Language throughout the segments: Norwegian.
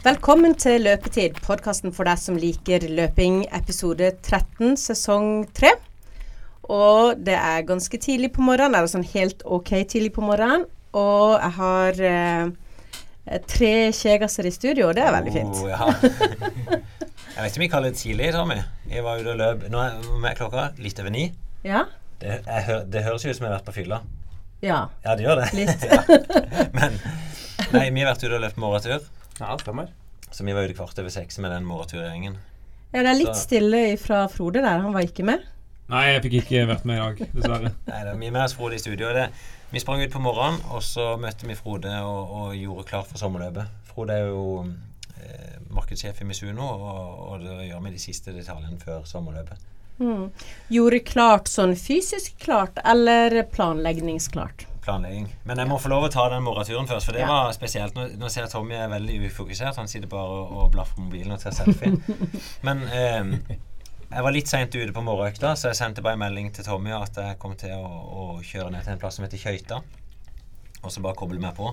Velkommen til Løpetid, podkasten for deg som liker løping, episode 13, sesong 3. Og det er ganske tidlig på morgenen, eller sånn helt ok tidlig på morgenen. Og jeg har eh, tre kjegasser i studio, og det er veldig fint. Oh, ja. Jeg vet ikke om vi kaller det tidlig, Tommy. Jeg var ute og løp Nå er, klokka litt over ni. Ja? Det, jeg, det høres jo ut som jeg har vært på fylla. Ja. Ja, det gjør det. Litt. ja. Men nei, vi har vært ute og løpt morgentur. Ja, stemmer. Så vi var ute kvart over seks med den morgenturgjengen. ja, det er litt Så- stille fra Frode der. Han var ikke med. Nei, jeg fikk ikke vært med i dag, dessverre. Nei, det er mye mer Frode i studio. Det, vi sprang ut på morgenen, og så møtte vi Frode og, og gjorde klart for sommerløpet. Frode er jo eh, markedssjef i Misuno, og, og det gjør vi de siste detaljene før sommerløpet. Mm. Gjorde klart sånn fysisk klart, eller planleggingsklart? Planlegging. Men jeg må få lov å ta den moraturen først, for det var spesielt. Nå, nå ser jeg Tommy er veldig ufokusert. Han sitter bare og, og blaffer mobilen og tar selfie. Men eh, jeg var litt seint ute på morgenøkta, så jeg sendte bare en melding til Tommy at jeg kom til å, å kjøre ned til en plass som heter Kjøyta, og så bare koble meg på.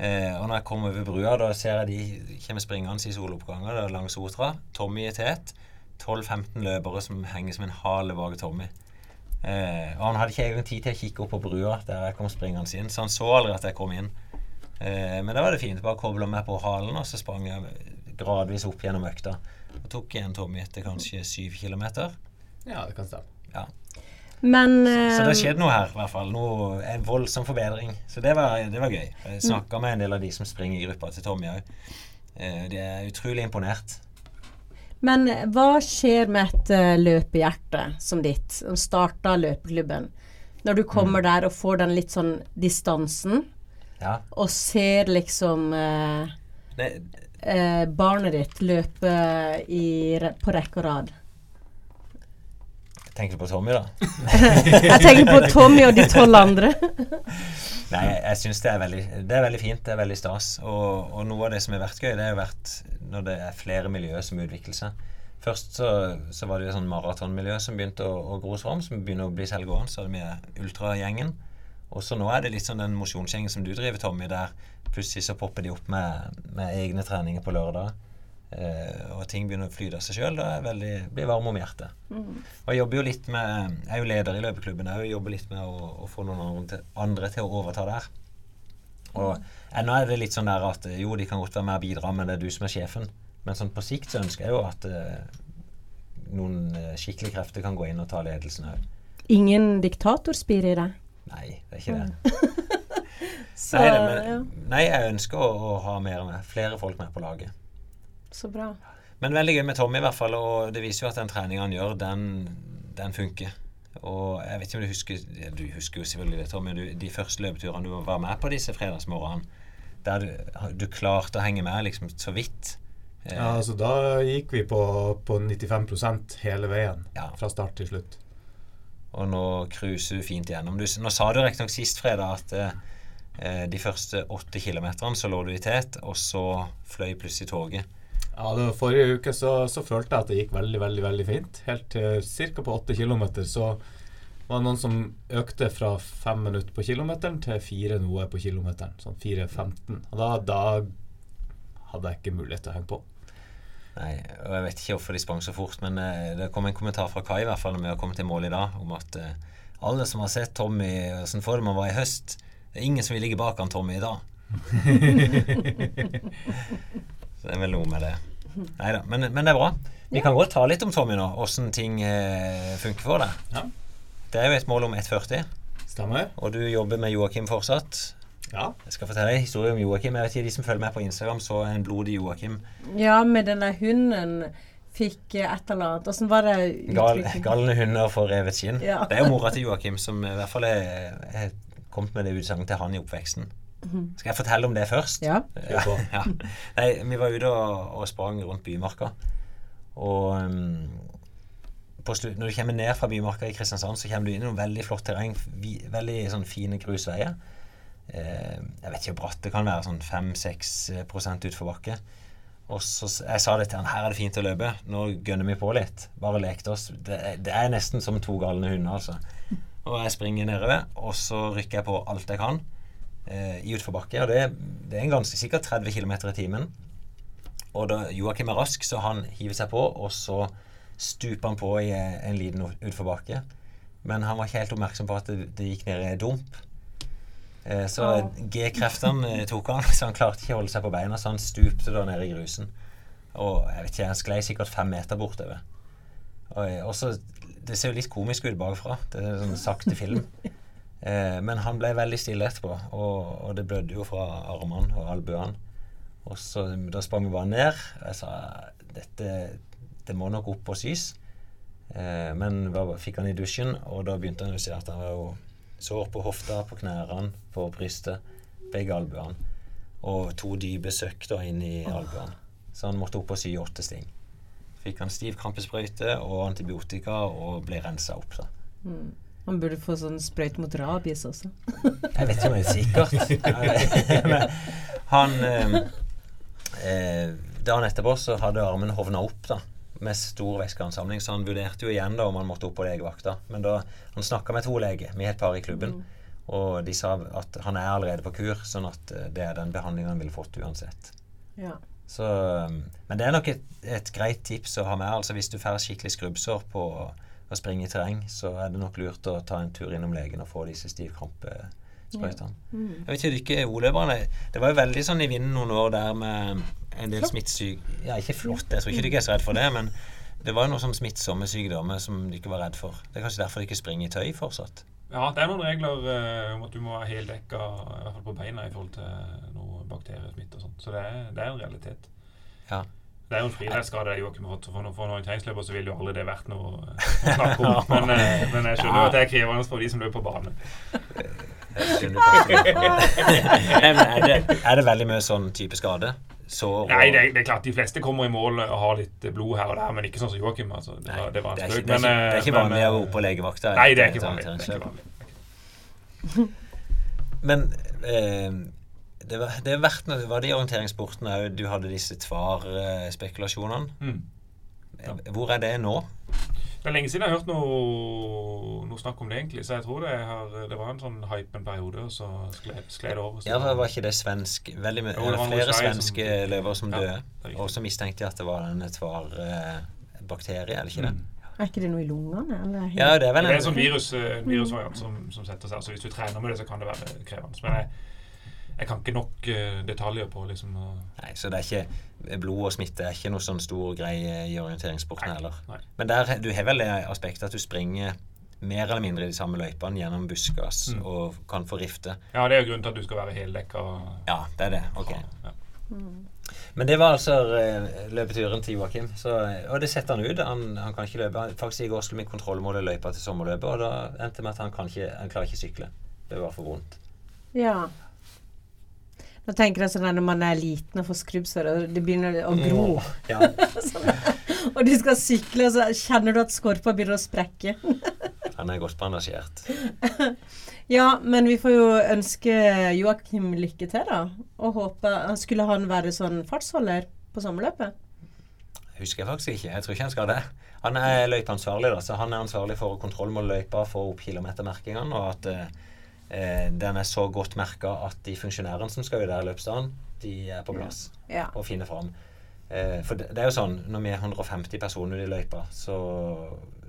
Eh, og når jeg kommer over brua, da ser jeg de kommer springende i soloppganger er langs Otra. Tommy i tet. 12-15 løpere som henger som en hale bak Tommy. Eh, og han hadde ikke engang tid til å kikke opp på brua der jeg kom springende inn, så han så aldri at jeg kom inn. Eh, men da var det fint. Bare kobla meg på halen, og så sprang jeg gradvis opp gjennom økta. Og tok igjen Tommy etter kanskje syv kilometer. Ja, det kan stemme. Ja. Men Så det har skjedd noe her, i hvert fall. Noe, en voldsom forbedring. Så det var, det var gøy. Jeg snakka med en del av de som springer i gruppa til Tommy òg. Eh, de er utrolig imponert. Men hva skjer med et eh, løpehjerte som ditt, som starta løpeklubben? Når du kommer der og får den litt sånn distansen, Ja. og ser liksom eh, Det, eh, barnet ditt løpe i, på rekke og rad. Tenker du på Tommy, da? Jeg tenker på Tommy og de tolv andre. Nei, jeg, jeg syns det, det er veldig fint. Det er veldig stas. Og, og noe av det som har vært gøy, det har vært når det er flere miljøer som utvikler seg. Først så, så var det jo sånn maratonmiljø som begynte å, å gro fram, som begynner å bli selvgående. Så er det vi ultragjengen. Og så nå er det litt sånn den mosjonsgjengen som du driver, Tommy, der plutselig så popper de opp med, med egne treninger på lørdag. Eh, og ting begynner å flyte av seg sjøl. Da er jeg veldig, blir varm om hjertet. Og jeg jobber jo litt med Jeg er jo leder i løpeklubben òg. Jobber litt med å, å få noen andre til, andre til å overta der. Og ennå er det litt sånn der at jo, de kan godt være med og bidra, men det er du som er sjefen. Men sånn på sikt så ønsker jeg jo at eh, noen eh, skikkelige krefter kan gå inn og ta ledelsen òg. Ingen diktatorspir i deg. Nei, det er ikke det. Så, Nei, det, men, ja, nei, jeg ønsker å, å ha mer med, flere folk med på laget. Så bra. Men veldig gøy med Tommy, i hvert fall. Og det viser jo at den treninga han gjør, den, den funker. Og jeg vet ikke om du husker ja, Du husker jo selvfølgelig det, Tommy. Du, de første løpeturene du var med på disse fredagsmorgenene, der du, du klarte å henge med liksom så vidt. Eh, Ja, altså Da gikk vi på, på 95 hele veien. Ja. Fra start til slutt. Og nå cruiser du fint igjennom. Du, nå sa du riktignok sist fredag at eh, de første åtte kilometerne så lå du i tet, og så fløy plutselig toget. Ja, det var Forrige uke så, så følte jeg at det gikk veldig veldig, veldig fint. Helt til ca. på 8 km så var det noen som økte fra 5 minutter på kilometeren til 4 noe på kilometeren. Sånn 4.15. Og da, da hadde jeg ikke mulighet til å henge på. Nei, og Jeg vet ikke hvorfor de sprang så fort, men eh, det kom en kommentar fra Kai i hvert fall når vi har kommet til mål i dag, om at eh, alle som har sett Tommy sånn form han var i høst Det er ingen som vil ligge bak han Tommy i dag. så det er vel noe med det. Nei da, men, men det er bra. Vi kan godt ta litt om Tommy nå, åssen ting eh, funker for deg. Ja. Det er jo et mål om 1,40, Stemmer? og du jobber med Joakim fortsatt. Ja. Jeg skal fortelle en historie om Joakim. Jeg vet ikke, De som følger med på Instagram, så en blodig Joakim. Ja, med denne hunden fikk et eller annet. Åssen var det Gal, galne hunder får revet skinn. Ja. Det er jo mora til Joakim som i hvert fall er, er kommet med det utsagnet til han i oppveksten. Skal jeg fortelle om det først? Ja. Ja, ja. Nei, vi var ute og, og sprang rundt Bymarka. Og um, når du kommer ned fra Bymarka i Kristiansand, så kommer du inn i noe veldig flott terreng. Vi, veldig sånn fine grusveier. Eh, jeg vet ikke hvor bratt det kan være, sånn 5-6 utfor bakke. Og så jeg sa det til han, her er det fint å løpe. Nå gønner vi på litt. Bare lekte oss. Det, det er nesten som to galne hunder, altså. Og jeg springer nedover, og så rykker jeg på alt jeg kan eh, i utforbakke. Og det, det er en ganske sikkert 30 km i timen. Og da Joakim er rask, så han hiver seg på, og så stuper han på i eh, en liten utforbakke. Men han var ikke helt oppmerksom på at det, det gikk ned i en dump. Eh, så oh. G-kreftene eh, tok han, så han klarte ikke å holde seg på beina, så han stupte da ned i grusen. Og jeg vet ikke, han sklei sikkert fem meter bortover. Og, eh, og så Det ser jo litt komisk ut bakfra. Det er sånn sakte film. Eh, men han ble veldig stille etterpå, og, og det blødde jo fra armene og albuene. Og så Da sprang vi bare ned. Jeg sa dette det må nok opp og sys. Eh, men hva, fikk han i dusjen, og da begynte han å si at han var jo sår på hofta, på knærne, på brystet, begge albuene. Og to dype søkk da inn i albuene. Så han måtte opp og sy åtte sting. Fikk han stiv krampesprøyte og antibiotika og ble rensa opp. da. Mm. Han burde få sånn sprøyt mot rabies også. Jeg vet ikke om det er sikkert. Han eh, eh, Dagen etterpå så hadde armen hovna opp da med stor væskeansamling, så han vurderte jo igjen da om han måtte opp på legevakta. Men da han snakka med to leger, vi er et par i klubben, og de sa at han er allerede på kur, sånn at eh, det er den behandlinga han ville fått uansett. Ja. Så, um, men det er nok et, et greit tips å ha med. altså Hvis du får skikkelig skrubbsår på å springe i terreng, så er det nok lurt å ta en tur innom legen og få disse stivkrampesprøytene. Mm. Jeg vet ikke, ikke oløperne Det var jo veldig sånn i vinden noen år der med en del smittsyk... Ja, ikke flott, jeg tror ikke dere er så redd for det, men det var jo noen sånn smittsomme sykdommer som de ikke var redd for. Det er kanskje derfor de ikke springer i tøy fortsatt. Ja, det er noen regler uh, om at du må være heldekka, i hvert fall på beina, i forhold til noe bakteriesmitte og sånt. Så det er, det er en realitet. Ja. Det er jo en friidrettsskade Joakim For noen, for noen orienteringsløper så ville jo aldri det vært noe å snakke om. Men, eh, men jeg skjønner jo at det er krevende for de som løper på bane. Nei, men er, det, er det veldig mye sånn type skade? Sår og Nei, det er, det er klart de fleste kommer i mål og har litt blod her og der, men ikke sånn som Joakim. Altså. Det, var, det var det en er spøk. det er ikke, det er ikke eh, men, vanlig å rope gå på legevakta. Nei, det er ikke vanlig. Men eh, det, var, det har vært det var de orienteringssportene òg du hadde disse tvarspekulasjonene. Mm. Ja. Hvor er det nå? Det er lenge siden jeg har hørt noe, noe snakk om det, egentlig. Så jeg tror det, har, det var en sånn hype en periode, og så skled, skled det over. Så Ja, det var ikke det svensk Veldig Jo, det var flere svenske som- løver som Ja, døde. det er. Og så mistenkte jeg at det var en tvar-bakterie, er det ikke det? Mm. Er ikke det noe i lungene? Eller? Ja, det er vel Det er en en sånn virus, eh, en virusvariant som, som setter seg. Så hvis du trener med det, så kan det være krevende. Men jeg, jeg kan ikke nok eh, detaljer på liksom å- Nei, så det er ikke blod og smitte er ikke noe sånn stor greie i orienteringssporten Nei, heller. nei. Men der, du har vel det aspektet at du springer mer eller mindre i de samme løypene gjennom buskas Mm. og kan få rifte. Ja, det er jo grunnen til at du skal være heldekka. Ja, det er det. Ok. Ja. Men det var altså eh, løpeturen til Joakim. Så, og det setter han ut. Han, han kan ikke løpe. Faktisk I går skulle vi kontrollmåle løypa til sommerløpet, og da endte det med at han, kan ikke, han klarer ikke sykle. Det var for vondt. Ja. Nå tenker jeg sånn når man er liten og får skrubbsår, og det begynner å gro, Ja. og du skal sykle, og så kjenner du at skorpa begynner å sprekke. Han er godt bandasjert. Ja, men vi får jo ønske Joakim lykke til, da. Og håpe Skulle han være sånn fartsholder på sommerløpet? Husker jeg faktisk ikke. Jeg tror ikke han skal det. Han er løypeansvarlig, da, så han er ansvarlig for å kontrollmåle løypa, få opp kilometermerkingene, og at eh, eh, den er så godt merka at de funksjonærene som skal ut der i løpsdagen, de er på plass Ja. og finner fram. Eh, for det, det er jo sånn, når vi er 150 personer i løypa, så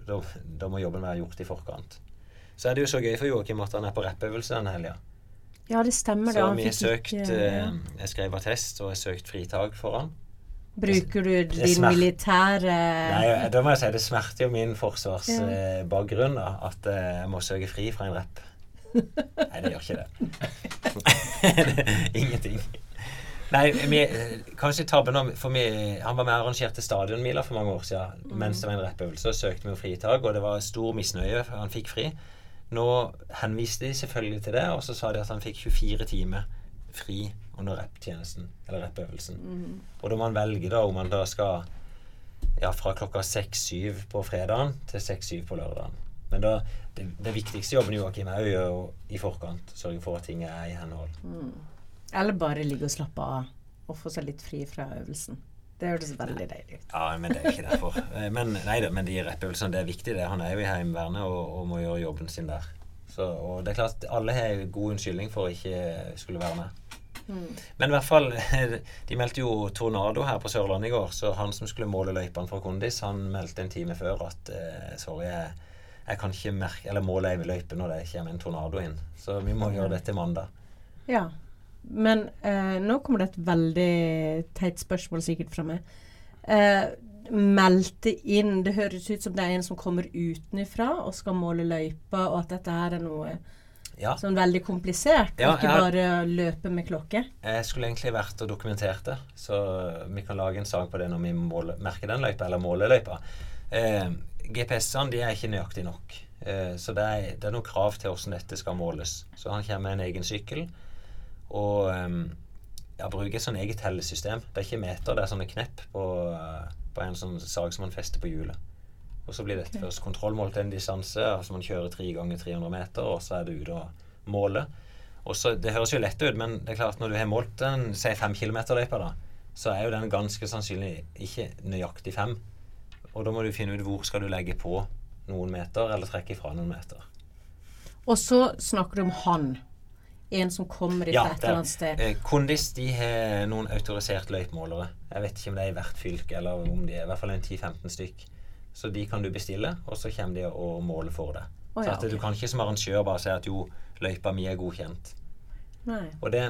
da, da må jobben være gjort i forkant. Så er det jo så gøy for Joakim at han er på rappøvelse denne helga. Ja, det stemmer. Så Han vi har søkt ikke- ja. Jeg skrev attest, og jeg har søkt fritak for han. Bruker du din militære Nei, da må jeg si det smerter jo min forsvarsbakgrunn da, at eh, jeg må søke fri fra en rep. Nei, det gjør ikke det. Ingenting. Nei, vi, eh, kanskje tabben For vi, han var med og arrangerte stadionmiler for mange år siden mens det var en rappøvelse. og søkte vi om fritak, og det var stor misnøye. for Han fikk fri. Nå henviste de selvfølgelig til det, og så sa de at han fikk 24 timer fri under rapptjenesten, eller rappøvelsen. Og da må han velge da om han da skal ja, fra klokka 6-7 på fredagen til 6-7 på lørdagen. Men da, det, det viktigste jobben Joakim er å gjøre i forkant. Sørge for at ting er i henhold. Eller bare ligge og slappe av og få seg litt fri fra øvelsen. Det høres veldig deilig ut. Ja, men det er ikke derfor. Eh, Men, nei men de rappøvelsene, det er viktig. det. Han er jo i Heimevernet og, og må gjøre jobben sin der. Så, og det er klart, alle har god unnskyldning for å ikke skulle være med. Men i hvert fall De meldte jo tornado her på Sørlandet i går, så han som skulle måle løypene for Kondis, han meldte en time før at eh, sorry, jeg, jeg kan ikke merke Eller måle ei løype når det kommer en tornado inn. Så vi må gjøre det til mandag. Ja. Men eh, nå kommer det et veldig teit spørsmål sikkert fra meg. Eh, meldte inn Det høres ut som det er en som kommer utenfra og skal måle løypa, og at dette her er noe Ja. sånn veldig komplisert, Ja, ikke jeg bare løpe med klokke. Jeg skulle egentlig vært og dokumentert det, så vi kan lage en sak på det når vi måler, merker den løypa, eller måler løypa. Eh, GPS-ene de er ikke nøyaktige nok. Eh, så det er, det er noen krav til hvordan dette skal måles. Så han kommer med en egen sykkel og eh, ja, bruker et sånn eget tellesystem. Det er ikke meter, det er sånne knepp på, eh, på en sånn sag som man fester på hjulet. Og så blir dette okay. først kontrollmålt en distanse, altså man kjører tre ganger 300 meter, og så er det ute og måler. Og så, Det høres jo lett ut, men det er klart når du har målt den, si fem kilometer-løypa, da, så er jo den ganske sannsynlig ikke nøyaktig fem. Og da må du finne ut hvor skal du legge på noen meter, eller trekke ifra noen meter. Og så snakker du om han. En som kommer fra Ja, et eller annet sted. Eh, Kondis de har noen autoriserte løypemålere. Jeg vet ikke om det er i hvert fylke, eller om de er i hvert fall en 10-15 stykk. Så de kan du bestille, og så kommer de og måler for deg. Så ja, at du kan ikke som arrangør bare si at jo, løypa mi er godkjent. Nei. Og det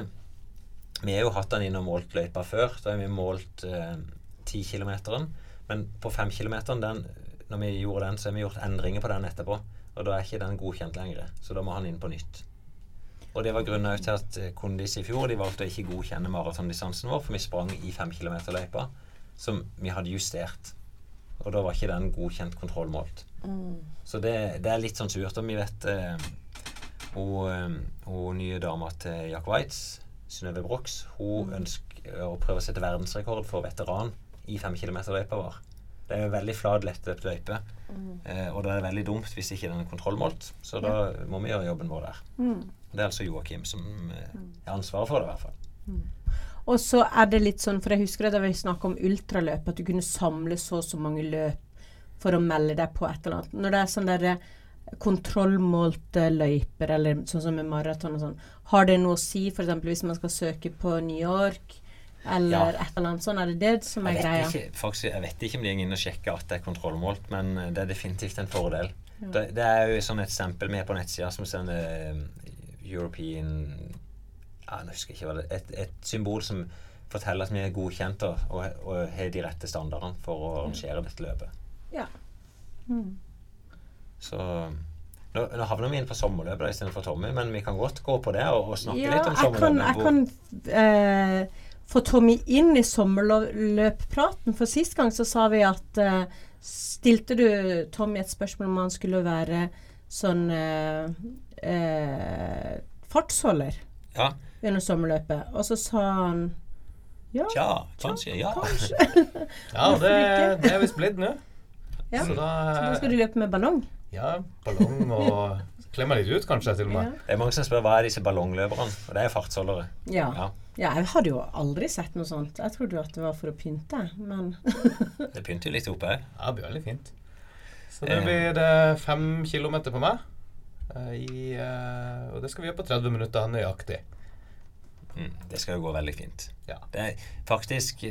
Vi har jo hatt den inn og målt løypa før. Da har vi målt eh, 10 km. Men på 5 km, når vi gjorde den, så har vi gjort endringer på den etterpå. Og da er ikke den godkjent lenger. Så da må han inn på nytt. Og det var grunnen til at eh, Kondis i fjor de valgte å ikke godkjenne maratondistansen vår, for vi sprang i 5 km-løypa som vi hadde justert. Og da var ikke den godkjent kontrollmålt. Så det, det er litt sånn surt. Og vi vet eh, hun, eh, hun nye dama til Jack Waitz, Synnøve Brox, hun ønsker å prøve å sette verdensrekord for veteran i 5 km-løypa vår. Det er jo veldig flat, lettløpt løype. Eh, og det er veldig dumt hvis ikke den er kontrollmålt. Så da må vi gjøre jobben vår der. Det er altså Joakim som eh, er ansvaret for det, i hvert fall. Og så er det litt sånn, for jeg husker da vi snakka om ultraløp, at du kunne samle så og så mange løp for å melde deg på et eller annet. Når det er sånn der kontrollmålte løyper, eller sånn som med maraton og sånn, har det noe å si f.eks. hvis man skal søke på New York, eller Ja. et eller annet sånn? Er det det som er Jeg greia? ikke, faktisk, jeg vet ikke om de går inn og sjekker at det er kontrollmålt, men eh, det er definitivt en fordel. Det, det er jo sånn et stempel med på nettsida som sender eh, European ja, jeg husker ikke hva det et, et symbol som forteller at vi er godkjente og, og, har de rette standardene for å arrangere dette løpet. Ja. Så nå, nå havner vi inn på sommerløpet istedenfor Tommy, men vi kan godt gå på det og, og snakke Ja, litt om sommerløpet. jeg kan, jeg kan eh, få Tommy inn i sommerløppraten. For sist gang så sa vi at uh, Stilte du Tommy et spørsmål om han skulle være sånn uh, uh, fartsholder Ja, under sommerløpet? Og så sa han ja. tja, kanskje. Ja. Ja, det, det er visst blitt nå. Ja. Så da Så da skal du løpe med ballong? Ja, ballong og klemme litt ut, kanskje, til og med. Det er mange som spør hva er disse ballongløperne, og det er fartsholdere. Ja. Ja. Ja. Jeg hadde jo aldri sett noe sånt. Jeg trodde jo at det var for å pynte, men Det pynter jo litt oppe her. Ja, det blir veldig fint. Så det Eh. blir det fem kilometer på meg. eh, I, eh, og det skal vi gjøre på 30 minutter nøyaktig. Mm, det skal jo gå veldig fint. Ja. Det er faktisk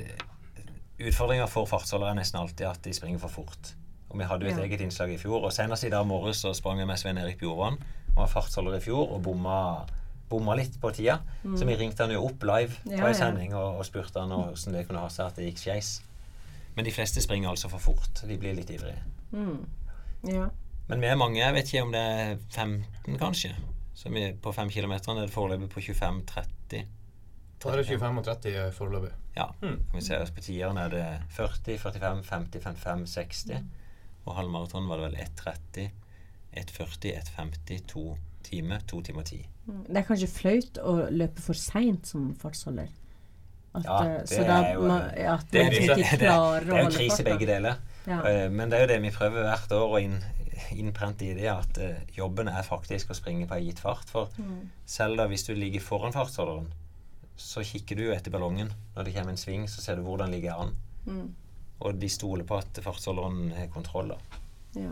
Utfordringa for fartsholdere er nesten alltid at de springer for fort. Og Vi hadde jo et Ja. eget innslag i fjor, og senest i dag morges så sprang jeg med Svein Erik Bjorvann. Han var fartsholder i fjor og bomma, bomma litt på tida. Så vi ringte han jo opp live Ja, på en ja. sending og, og spurte han hvordan det kunne ha seg at det gikk skeis. Men de fleste springer altså for fort. De blir litt ivrige. mm. Ja. Men vi er mange. Jeg vet ikke om det er 15, kanskje. Så vi er på 5 km er det foreløpig på 25-30. Da er det 25 og 30 foreløpig. Ja. Mm. Vi ser oss på tieren er det 40, 45, 50, 55, 60. Og halvmaraton var det vel 1.30, 1.40, 1.50, 2 timer, 2 timer 10. Mm. Det er kanskje flaut å løpe for seint som fartsholder. At, Ja, eh, det så da er jo- må, ja, Det er, det, det, det, det er jo krise farta. begge deler. Ja. Eh, Men det er jo det vi prøver hvert år å inn, innprente i det, at uh, jobben er faktisk å springe på ei gitt fart. For Mm. selv da hvis du ligger foran fartsholderen, så kikker du jo etter ballongen. Når det kommer en sving, så ser du hvordan ligger an. Mm. Og de stoler på at fartsholderen har kontroll. da. Ja.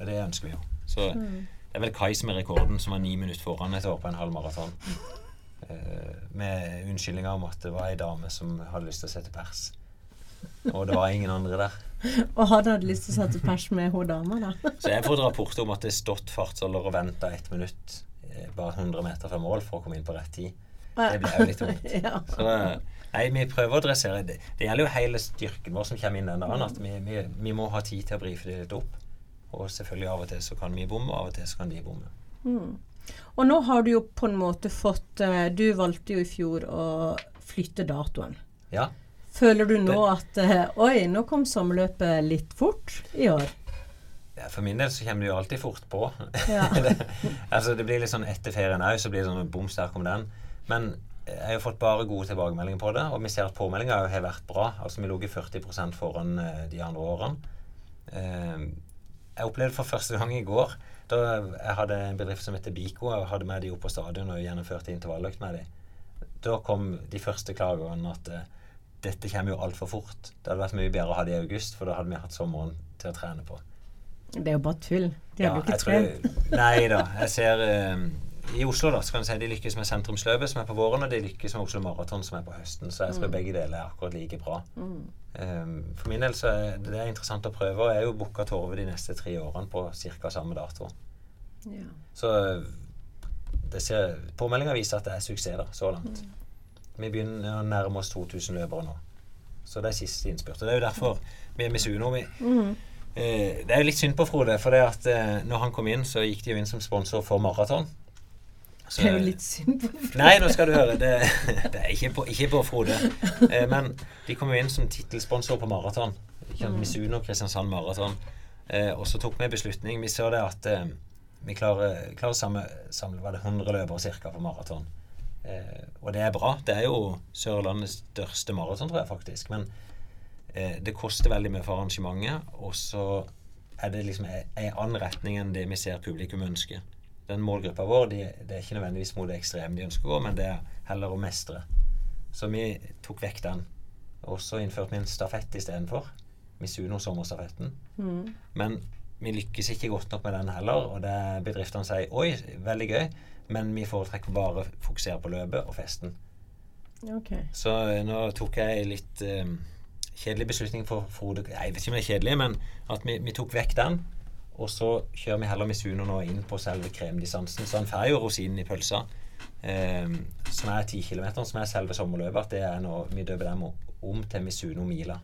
Og det ønsker vi jo. Så Mm. Det er vel Kai som er rekorden, som var ni minutter foran et år på en halv maraton. Eh, med unnskyldninger om at det var ei dame som hadde lyst til å sette pers. Og det var ingen andre der. Og hadde hatt lyst til å sette pers med hun dama, da. Så jeg får rapport om at det stått fartsholder og venta ett minutt eh, bare 100 meter fra mål for å komme inn på rett tid. Det ble jo litt vondt. ja. Så nei, vi prøver å dressere det. Det gjelder jo hele styrken vår som kommer inn den dagen. At vi, vi, vi må ha tid til å brife det litt opp. Og selvfølgelig av og til så kan vi bomme, og av og til så kan de bomme. Mm. Og nå har du jo på en måte fått eh, Du valgte jo i fjor å flytte datoen. Ja. Føler du nå at eh, Oi, nå kom sommerløpet litt fort i år. Ja, For min del så kommer det jo alltid fort på. Ja. det, altså det blir litt sånn etter ferien òg, så blir det sånn bom sterk om den. Men jeg har fått bare gode tilbakemeldinger på det, og vi ser at påmeldinga har vært bra. Altså vi lå 40 foran eh, de andre årene. Jeg opplevde for første gang i går da jeg hadde en bedrift som heter Biko, og hadde med de opp på stadion og gjennomførte intervalløkt med de. Da kom de første klagene at uh, dette kommer jo altfor fort. Det hadde vært mye bedre å ha det i august, for da hadde vi hatt sommeren til å trene på. Det er jo bare tull. De har jo ikke jeg tror- trent. Nei da. Jeg ser eh, I Oslo da, så kan du si de lykkes med sentrumsløpet, som er på våren, og de lykkes med Oslo Maraton, som er på høsten. Så jeg tror begge deler er akkurat like bra. Mm. Um, for min del så er det er interessant å prøve, og jeg er jo booka Torve de neste tre årene på ca. samme dato. Ja. Så det ser, påmeldinga viser at det er suksess da, så langt. Vi begynner å nærme oss 2000 løpere nå. Så det er siste innspurt. Og det er jo derfor vi er Misuno. Vi, Mm. Eh, det er jo litt synd på Frode, for det at eh, når han kom inn, så gikk de jo inn som sponsor for maraton. Så- Det er jo litt synd på Frode. Nei, nå skal du høre. Det, det er ikke på, ikke på Frode. Eh, men de kom jo inn som tittelsponsor på maraton. Sant, Misuno Kristiansand Maraton. Eh, og så tok vi en beslutning. Vi så det at eh, vi klarer, klarer å samle, samle var det 100 løpere ca. på maraton. Eh, og det er bra. Det er jo Sørlandets største maraton, tror jeg faktisk. Men eh, det koster veldig mye for arrangementet, og så er det liksom en annen retning enn det vi ser publikum ønsker. Den målgruppa vår de, det er ikke nødvendigvis mot det ekstreme de ønsker å gå, men det er heller å mestre. Så vi tok vekk den. Og så innførte vi en stafett istedenfor. Misuno sommerstafetten. Mm. Men vi lykkes ikke godt nok med den heller, og det bedriftene sier oi, veldig gøy, men vi foretrekker bare å fokusere på løpet og festen. Okay. Så eh, nå tok jeg en litt um, kjedelig beslutning for Frode Jeg vet ikke om det er kjedelig, men at vi, vi tok vekk den. Og så kjører vi heller Misuno nå inn på selve kremdistansen. Så han får jo rosinen i pølsa. Eh, som er 10 km, som er selve sommerløpet. Det er nå Vi døper dem om til Misuno Mila.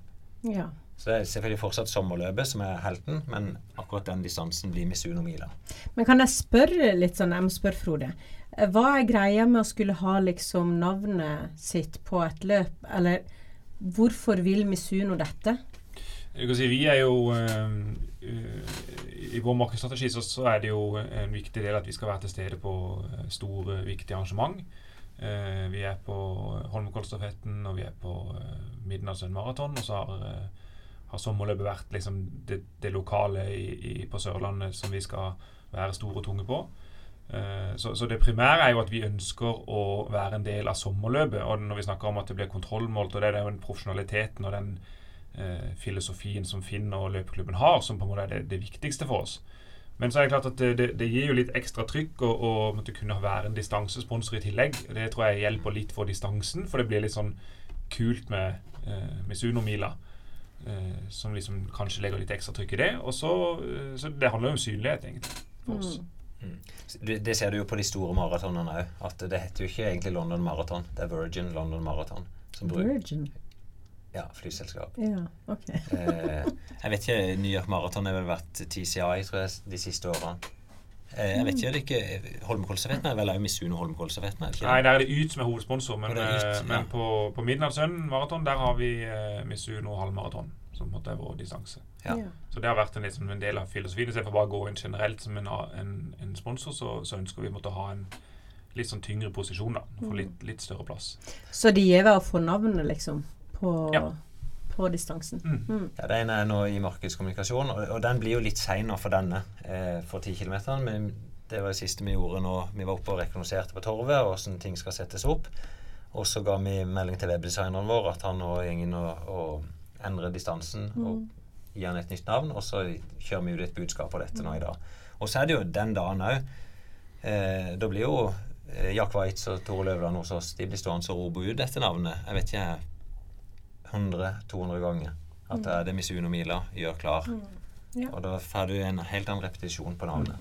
Ja. Så det er selvfølgelig fortsatt sommerløpet som er helten, men akkurat den distansen blir Misuno Mila. Men kan jeg spørre litt sånn, jeg må spørre Frode. Hva er greia med å skulle ha liksom navnet sitt på et løp, eller hvorfor vil Misuno dette? Du kan si, vi er jo øh, eh, I vår markedsstrategi så, så er det jo en viktig del at vi skal være til stede på eh, store, viktige arrangement. Eh, vi er på Holmenkollstafetten, og vi er på eh, Midnattssønn maraton. Og så har, eh, har sommerløpet vært liksom det, det lokale i, i, på Sørlandet som vi skal være store og tunge på. Eh, Så, så det primære er jo at vi ønsker å være en del av sommerløpet. Og når vi snakker om at det blir kontrollmålt, og det er jo den profesjonaliteten og den eh, filosofien som Finn og løpeklubben har, som på en måte er det, det viktigste for oss. Men så er det klart at det, det, det gir jo litt ekstra trykk å, å måtte kunne være en distansesponsor i tillegg. Det tror jeg hjelper litt for distansen, for det blir litt sånn kult med eh, Misuno-mila. Eh, som liksom kanskje legger litt ekstra trykk i det. Og så, eh, så det handler jo om synlighet, egentlig. For oss. Mm. Det, det ser du jo på de store maratonene òg. At det heter jo ikke egentlig London Marathon. Det er Virgin London Marathon. Virgin. Ja, flyselskap. Ja, ok. Eh, jeg vet ikke, New York Marathon har vel vært TCI tror jeg, de siste årene. Eh, jeg vet ikke, det er ikke Holmenkollstafetten er vel òg Misuno Holmenkollstafetten? Nei, der er det Yt som er hovedsponsor, men, er Yt, eh, ja. men på, på Midnattssønnen maraton der har vi eh, Misuno halvmaraton, som på en måte er vår distanse. Ja. Så det har vært en, liksom, en del av filosofien. Istedenfor bare å gå inn generelt som en, en, en sponsor, så, så ønsker vi måtte ha en litt sånn tyngre posisjon, da. Få Mm. litt, litt større plass. Så de er ved å få navnet, liksom, på, Ja. på distansen. Mm. Mm. Ja, Det ene er nå i markedskommunikasjon, og, og den blir jo litt seinere for denne eh, for 10 km. Men det var det siste vi gjorde nå vi var oppe og rekognoserte på Torvet, og hvordan ting skal settes opp. Og så ga vi melding til webdesigneren vår at han nå går inn og, og endrer distansen og gir han et nytt navn. Og så kjører vi ut et budskap på dette nå i dag. Og så er det jo den dagen òg. Eh, da blir jo eh, Jack Waitz og Tore Løvland hos oss de blir stående og rope ut dette navnet. Jeg vet ikke 100-200 ganger. At det er det Misuno Mila gjør klar. Ja. Og da får du en helt annen repetisjon på navnet.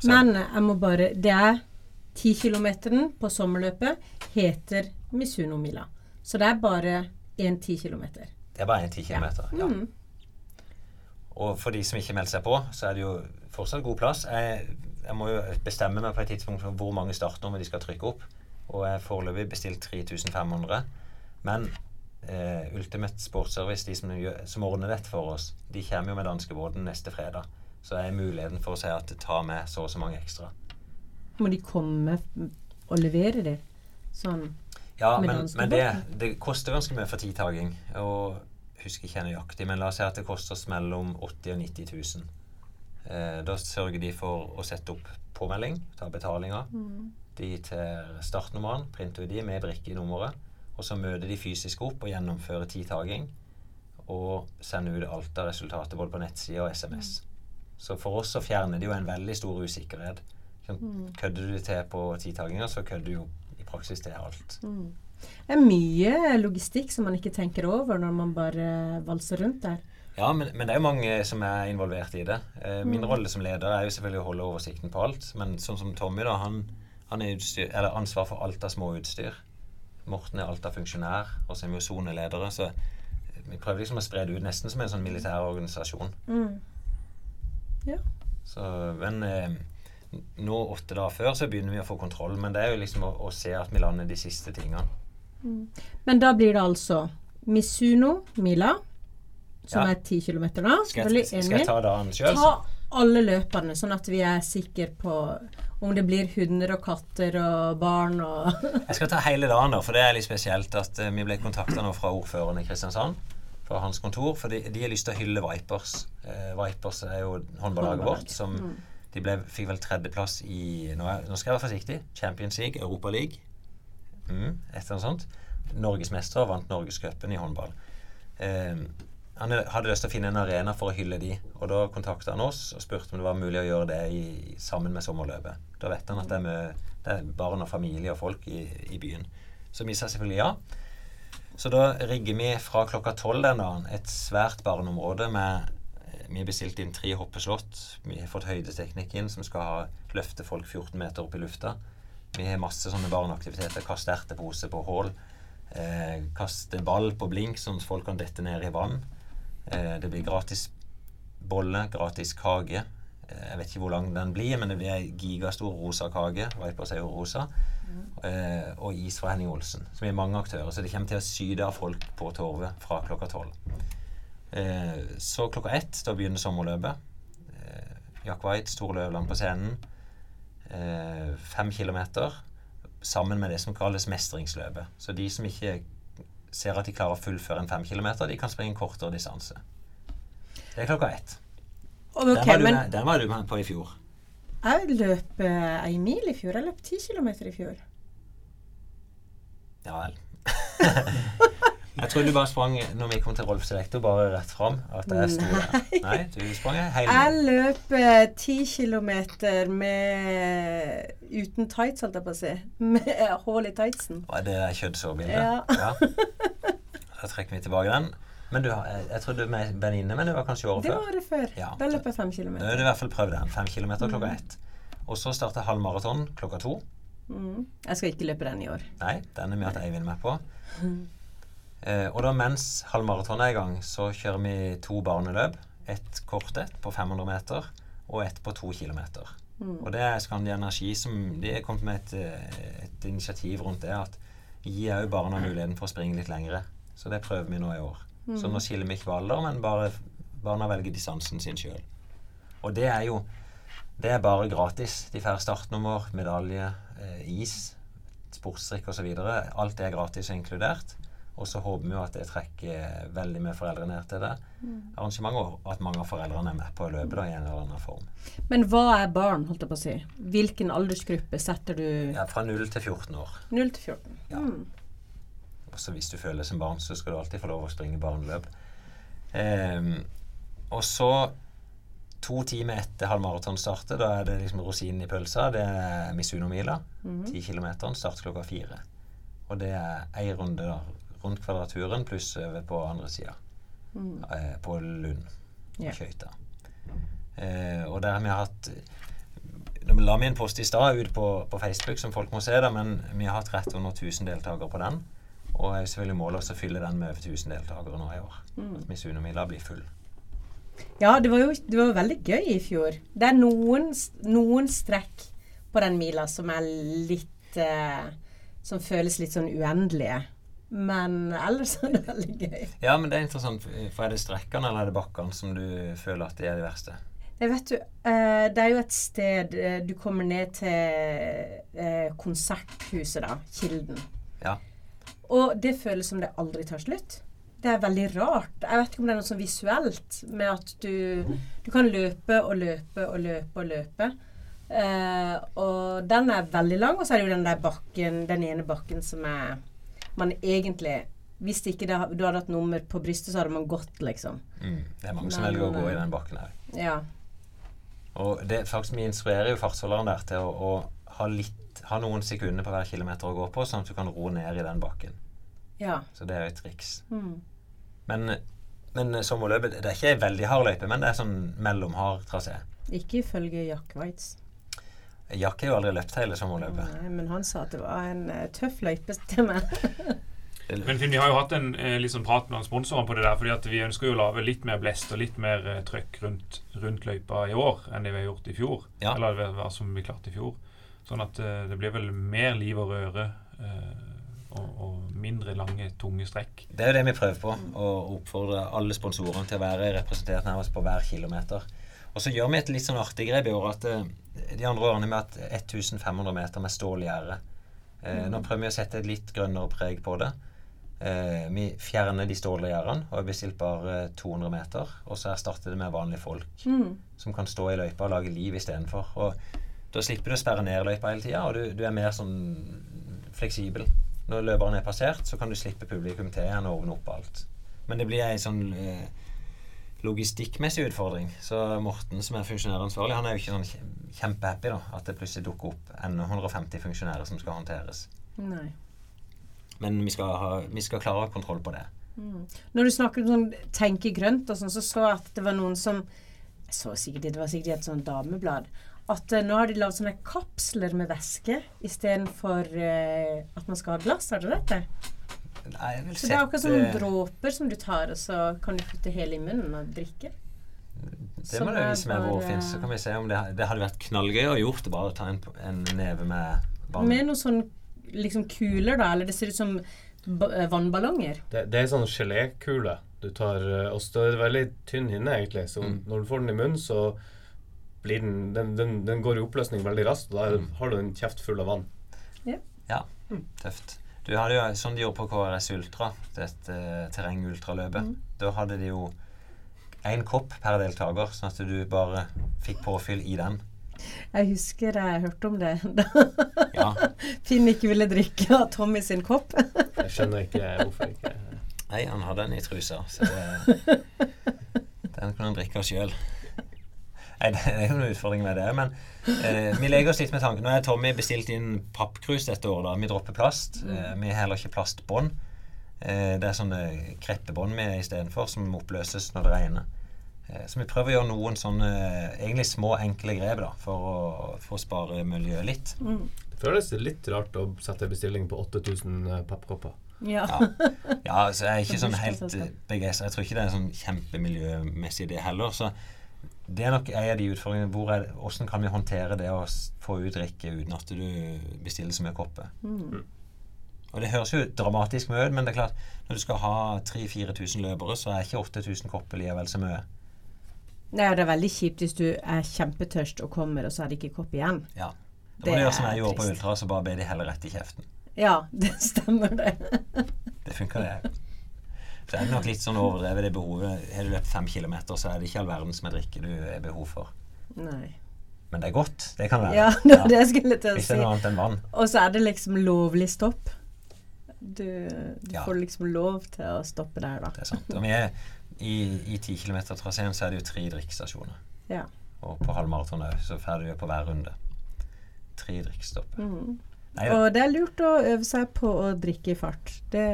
Så- Men jeg må bare Det er 10 km på sommerløpet heter Misuno-mila. Så det er bare én 10 km. Det er bare én 10 km. Ja. Mm. Og for de som ikke melder seg på, så er det jo fortsatt god plass. Jeg, jeg må jo bestemme meg på et tidspunkt for hvor mange startnummer de skal trykke opp. Og jeg har foreløpig bestilt 3500. Men eh, Ultimate Sportsservice, de som, som ordner dette for oss, de kommer jo med danskebåten neste fredag. Så er muligheten for å si at ta med så og så mange ekstra. Må de komme og levere det? Sånn Ja, Med men, men det, det koster ganske mye for tidtaking. Og husker ikke nøyaktig, men la oss si at det koster oss mellom 80 og 90 000. Eh, da sørger de for å sette opp påmelding, ta betalinga. De til startnummeren, printer ut de med brikke i nummeret. Og så møter de fysisk opp og gjennomfører tidtaking. Og sender ut alt av resultatet både på nettside og SMS. Så for oss så fjerner det jo en veldig stor usikkerhet. Sånn, Kødder du til på tidtakinga, så kødder du jo i praksis til alt. Det er mye logistikk som man ikke tenker over når man bare valser rundt der. Ja, men, men det er jo mange som er involvert i det. Eh, min rolle som leder er jo selvfølgelig å holde oversikten på alt. Men sånn som Tommy, da, han, han er utstyr, eller ansvar for alt av småutstyr. Morten er Alta-funksjonær, og så er vi jo soneledere. Så vi prøver liksom å spre det ut nesten som en sånn militær organisasjon. Ja. Så, men eh, nå, åtte dager før, så begynner vi å få kontroll. Men det er jo liksom å, å se at vi lander de siste tingene. Men da blir det altså Misuno Mila, som Ja. er ti km da. Skal jeg, skal jeg ta dagen sjøl? Ta alle løpene, sånn at vi er sikre på om det blir hunder og katter og barn og Jeg skal ta hele dagen, da, for det er litt spesielt at eh, vi ble kontakta nå fra ordføreren i Kristiansand. Fra hans kontor, for de, de har lyst til å hylle Vipers. Eh, Vipers er jo håndballaget vårt, som de ble, fikk vel tredjeplass i nå, er, nå skal jeg være forsiktig Champions League, Europa League. Mm, et eller annet sånt. Norgesmester vant Norgescupen i håndball. Eh, han hadde lyst til å finne en arena for å hylle de, og da kontakta han oss og spurte om det var mulig å gjøre det i, sammen med sommerløpet. Da vet han at det er, med, det er barn og familie og folk i, i byen. Så vi sa selvfølgelig ja. Så da rigger vi fra klokka tolv den dagen et svært barneområde med eh, Vi har bestilt inn tre hoppeslott. Vi har fått høydeteknikk inn som skal ha, løfte folk 14 meter opp i lufta. Vi har masse sånne barneaktiviteter. Kaste ertepose på hull. Eh, kaste ball på blink, sånn at folk kan dette ned i vann. Eh, det blir gratis bolle, gratis kake. Eh, jeg vet ikke hvor lang den blir, men det blir ei gigastor rosa kake. Vipers er jo rosa. Eh, og is fra Henning Olsen. Vi er mange aktører. Så det kommer til å syde av folk på Torvet fra klokka tolv. Så klokka ett, da begynner sommerløpet. Jack White, Store Løvland på scenen. Fem kilometer sammen med det som kalles mestringsløpet. Så de som ikke ser at de klarer å fullføre en fem kilometer, de kan springe en kortere distanse. Det er klokka ett. Okay, den, var du men den var du med på i fjor. jeg løp eh, mil i fjor. Jeg løp ti kilometer i fjor. Ja vel. jeg tror du bare sprang når vi kom til Rolf Selektor, bare rett fram. At jeg sto der. Nei, du sprang hele Jeg løp ti kilometer med uten tights, holdt jeg på å si. Med hull i tightsen. Var det er kjøttsårbildet? Ja. Da trekker vi tilbake den. Men du jeg, jeg trodde du var venninne, men det var kanskje året Det før? var det før. Ja. Da løp jeg fem kilometer. Da har du i hvert fall prøvd den. Fem kilometer klokka ett. Og så starter halv maraton klokka to. Mm. Jeg skal ikke løpe den i år. Nei, den er vi hatt Eivind med på. Eh, og da mens halvmaraton er i gang, så kjører vi to barneløp. Et kort et på 500 meter, og et på to kilometer. Og det er Skandi Energi som De har kommet med et, eh, et initiativ rundt det. At gi òg barna muligheten for å springe litt lengre. Så det prøver vi nå i år. Så nå skiller vi ikke på alder, men bare barna velger distansen sin sjøl. Og det er jo Det er bare gratis. De får startnummer, medalje, eh, is, sportsdrikk osv. Alt det er gratis og inkludert. Og så håper vi jo at det trekker veldig mye foreldre ned til det arrangementet, og at mange av foreldrene er med på løpet da, i en eller annen form. Men hva er barn, holdt jeg på å si? Hvilken aldersgruppe setter du Ja, Fra 0 til 14 år. 0 til 14? Ja. Mm. Også hvis du føler deg som barn, så skal du alltid få lov å springe barneløp. Um, og så to timer etter halvmaraton starter, da er det liksom rosinen i pølsa. Det er Misunomila. Ti Ti kilometer. Start klokka fire. Og det er ei runde da, rundt Kvadraturen pluss over på andre sida. Eh, på Lund. Ja. Skøyta. Eh, og der har vi hatt Nå la vi en post i stad ut på, på Facebook som folk må se, da, men vi har hatt rett under 1000 deltakere på den. Og jeg er selvfølgelig målet å fylle den med over 1000 deltakere nå i år. At Misuno-mila blir full. Ja, det var jo det var veldig gøy i fjor. Det er noen, noen strekk på den mila som er litt eh, Som føles litt sånn uendelige. Men ellers er det veldig gøy. Ja, men det er interessant. For er det strekkene eller er det bakkene som du føler at de er de verste? Jeg vet du, eh, det er jo et sted eh, du kommer ned til eh, konserthuset, da. Kilden. Ja. Og det føles som det aldri tar slutt. Det er veldig rart. Jeg vet ikke om det er noe sånn visuelt med at du, du kan løpe og løpe og løpe og løpe. Og den er veldig lang, og så er det jo den der bakken, den ene bakken som er Man egentlig Hvis ikke det, du hadde hatt nummer på brystet, så hadde man gått, liksom. Mm. Det er mange som velger å gå i eh, den bakken her. Ja. Og det faktisk Vi instruerer jo fartsholderen der til å, å ha, litt, ha noen sekunder på hver kilometer å gå på, sånn at du kan ro ned i den bakken. ja. Så det er jo et triks. Mm. Men, men sommerløpet Det er ikke ei veldig hard løype, men det er sånn mellomhard trasé. Ikke ifølge Jack Waitz. Jack har jo aldri løpt hele sommerløpet. Nei, men han sa at det var en uh, tøff løype til meg. Men Finn, vi har jo hatt en uh, sånn prat med sponsorene på det der, fordi at vi ønsker jo å lage litt mer blest og litt mer uh, trøkk rundt, rundt løypa i år enn det vi har gjort i fjor. Ja. Eller det var som vi klarte i fjor. Sånn at det blir vel mer liv og røre eh, og, og mindre lange, tunge strekk. Det er jo det vi prøver på. Å oppfordre alle sponsorene til å være representert nærmest på hver kilometer. Og så gjør vi et litt sånn artig grep i år at eh, de andre årene med at 1500 meter med stålgjerde. Eh, Nå prøver vi å sette et litt grønnere preg på det. Eh, vi fjerner de stålgjerdene og har bestilt bare 200 meter. Og så erstatter det med vanlige folk Mm. som kan stå i løypa og lage liv istedenfor. Og da slipper du å sperre ned løypa hele tida, og du, du er mer sånn fleksibel. Når løperen er passert, så kan du slippe publikum til igjen og ordne opp alt. Men det blir ei sånn eh, logistikkmessig utfordring. Så Morten, som er funksjonæransvarlig, han er jo ikke sånn kje- kjempehappy da, at det plutselig dukker opp enda 150 funksjonærer som skal håndteres. Nei. Men vi skal, ha, vi skal klare å ha kontroll på det. Når du snakker om sånn tenke grønt og sånn, så så jeg at det var noen som Jeg så sikkert det var sikkert i et sånt dameblad. At uh, nå har de lagd sånne kapsler med væske istedenfor uh, at man skal ha glass. Har du dette? Nei, jeg vil Så det er akkurat sånne sette- dråper som du tar, og så kan du putte hele i munnen og drikke. Det må du vise meg hvor fins. så kan vi se om det, det hadde vært knallgøy å gjort det. Bare ta en, en neve med vann. Med noen sånn liksom kuler, da. Eller det ser ut som eh, vannballonger. Det, det er sånn gelékule du tar eh, Og så er det veldig tynn hinne, egentlig. Så Mm. når du får den i munnen, så blir den Den, den, den går i oppløsning veldig raskt, og da Mm. har du en kjeft full av vann. Ja, tøft. Du hadde jo sånn de gjorde på KRS Ultra, dette uh, terrengultraløpet. Da hadde de jo én kopp per deltaker, sånn at du bare fikk påfyll i den. Jeg husker jeg hørte om det da Ja. Finn ikke ville drikke av Tommy sin kopp. Jeg skjønner ikke hvorfor ikke Nei, han hadde den i trusa, så det, den kunne han drikke sjøl. Nei, det er jo noen utfordringer med det. Men eh, vi legger oss litt med tanken. Nå har Tommy bestilt inn pappkrus dette året. da. Vi dropper plast. Eh, vi har heller ikke plastbånd. Eh, det er sånne kreppebånd vi istedenfor, som oppløses når det regner. Eh, så vi prøver å gjøre noen sånne eh, egentlig små, enkle grep da, for å, for å spare miljøet litt. Det føles litt rart å sette bestilling på 8000 pappkopper. Ja. Ja, ja så jeg er ikke sånn helt begeistra. Jeg tror ikke det er sånn kjempemiljømessig det heller. Så det er nok en av de utfordringene. Hvor er, hvordan kan vi håndtere det å få ut drikke uten at du bestiller så mye kopper? Mm. Og det høres jo dramatisk mye ut, men det er klart når du skal ha 3000-4000 løpere, så er ikke 8000 kopper likevel så mye. Nei, det er veldig kjipt hvis du er kjempetørst og kommer, og så er det ikke kopp igjen. Ja. Det må du gjøre som jeg gjorde på. Ultra, så bare be de heller rett i kjeften. Ja, det stemmer, det. Det funker, det. Så er nok litt sånn overdrevet det behovet. Har du løpt fem kilometer, så er det ikke all verden som er drikke du er behov for. Nei. Men det er godt. Det kan være. Ja, det var det skulle til å si. Hvis det er noe annet enn vann. Og så er det liksom lovlig stopp. Du, du Ja. får liksom lov til å stoppe der, da. Det er sant. Og vi er i, i 10 km-traseen så er det jo tre drikkestasjoner. Ja. Og på halvmaraton òg, så får du på hver runde. Tre drikkestopper. Mm. Og det er lurt å øve seg på å drikke i fart. Det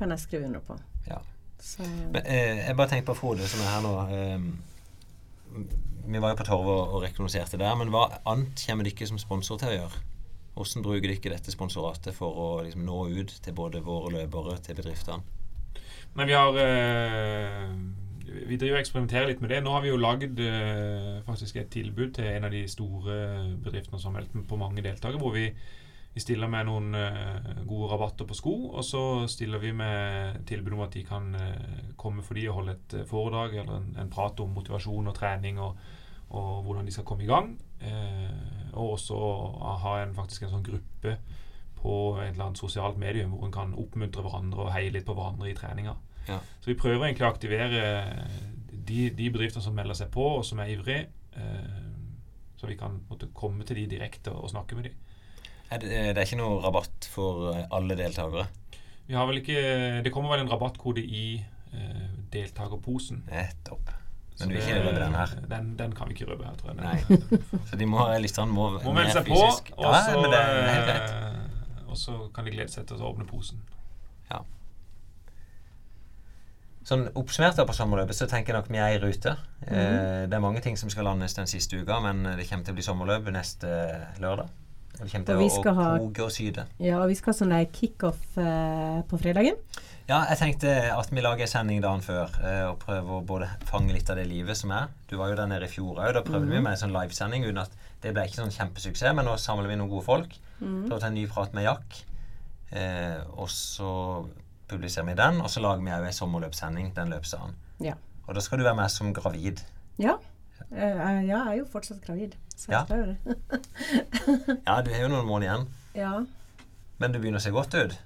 kan jeg skrive under på. Ja. Så, Men eh, jeg bare tenker på Frode som er her nå. Eh, vi var jo på Torvet og, og rekognoserte der, men hva annet kommer dere som sponsor til å gjøre? Hvordan bruker dere dette sponsoratet for å liksom, nå ut til både våre løpere til bedriftene? Men vi har eh, Vi driver og eksperimenterer litt med det. Nå har vi jo lagd eh, faktisk et tilbud til en av de store bedriftene som har meldt på mange deltakere, hvor vi, vi stiller med noen eh, gode rabatter på sko, og så stiller vi med tilbud om at de kan eh, komme for de og holde et eh, foredrag eller en, en prat om motivasjon og trening og, og hvordan de skal komme i gang. Og også ha en, faktisk en sånn gruppe på et eller annet sosialt medium hvor en kan oppmuntre hverandre og heie litt på hverandre i treninga. Ja. Så vi prøver egentlig å aktivere de, de bedriftene som melder seg på, og som er ivrige. Så vi kan måtte, komme til de direkte og snakke med de. Er det, det er ikke noe rabatt for eh, alle deltakere? Vi har vel ikke Det kommer vel en rabattkode i eh, deltakerposen. Nettopp. Men du vil ikke røpe den her? Den, den kan vi ikke røpe her, tror jeg. Nei. Så de må, lytterne må, Må melde seg seg på, fysisk. og Ja, så men det er helt greit. eh, og så kan de glede seg til å åpne posen. Ja. Sånn Oppsummert da på sommerløpet så tenker jeg nok vi er i rute. Mhm. Eh, det er mange ting som skal landes den siste uka, men det kommer til å bli sommerløp neste lørdag. Og kommer til vi å, koke og syde. ja, og vi skal ha sånn kickoff eh, på fredagen. Ja, jeg tenkte at vi lager en sending dagen før eh, og prøver å både fange litt av det livet som er. Du var jo der nede i fjor òg. Da prøvde Mhm. vi med en sånn livesending uten at det ble ikke sånn kjempesuksess, men nå samler vi noen gode folk. Mhm. Prøver å ta en ny prat med Jack. Eh, og så publiserer vi den, og så lager vi òg en sommerløpssending den løpsdagen. Ja. Og da skal du være med som gravid. Ja. Eh, ja, jeg er jo fortsatt gravid. Så jeg Ja. skal jo det. Ja, du har jo noen måneder igjen, ja. men du begynner å se godt ut.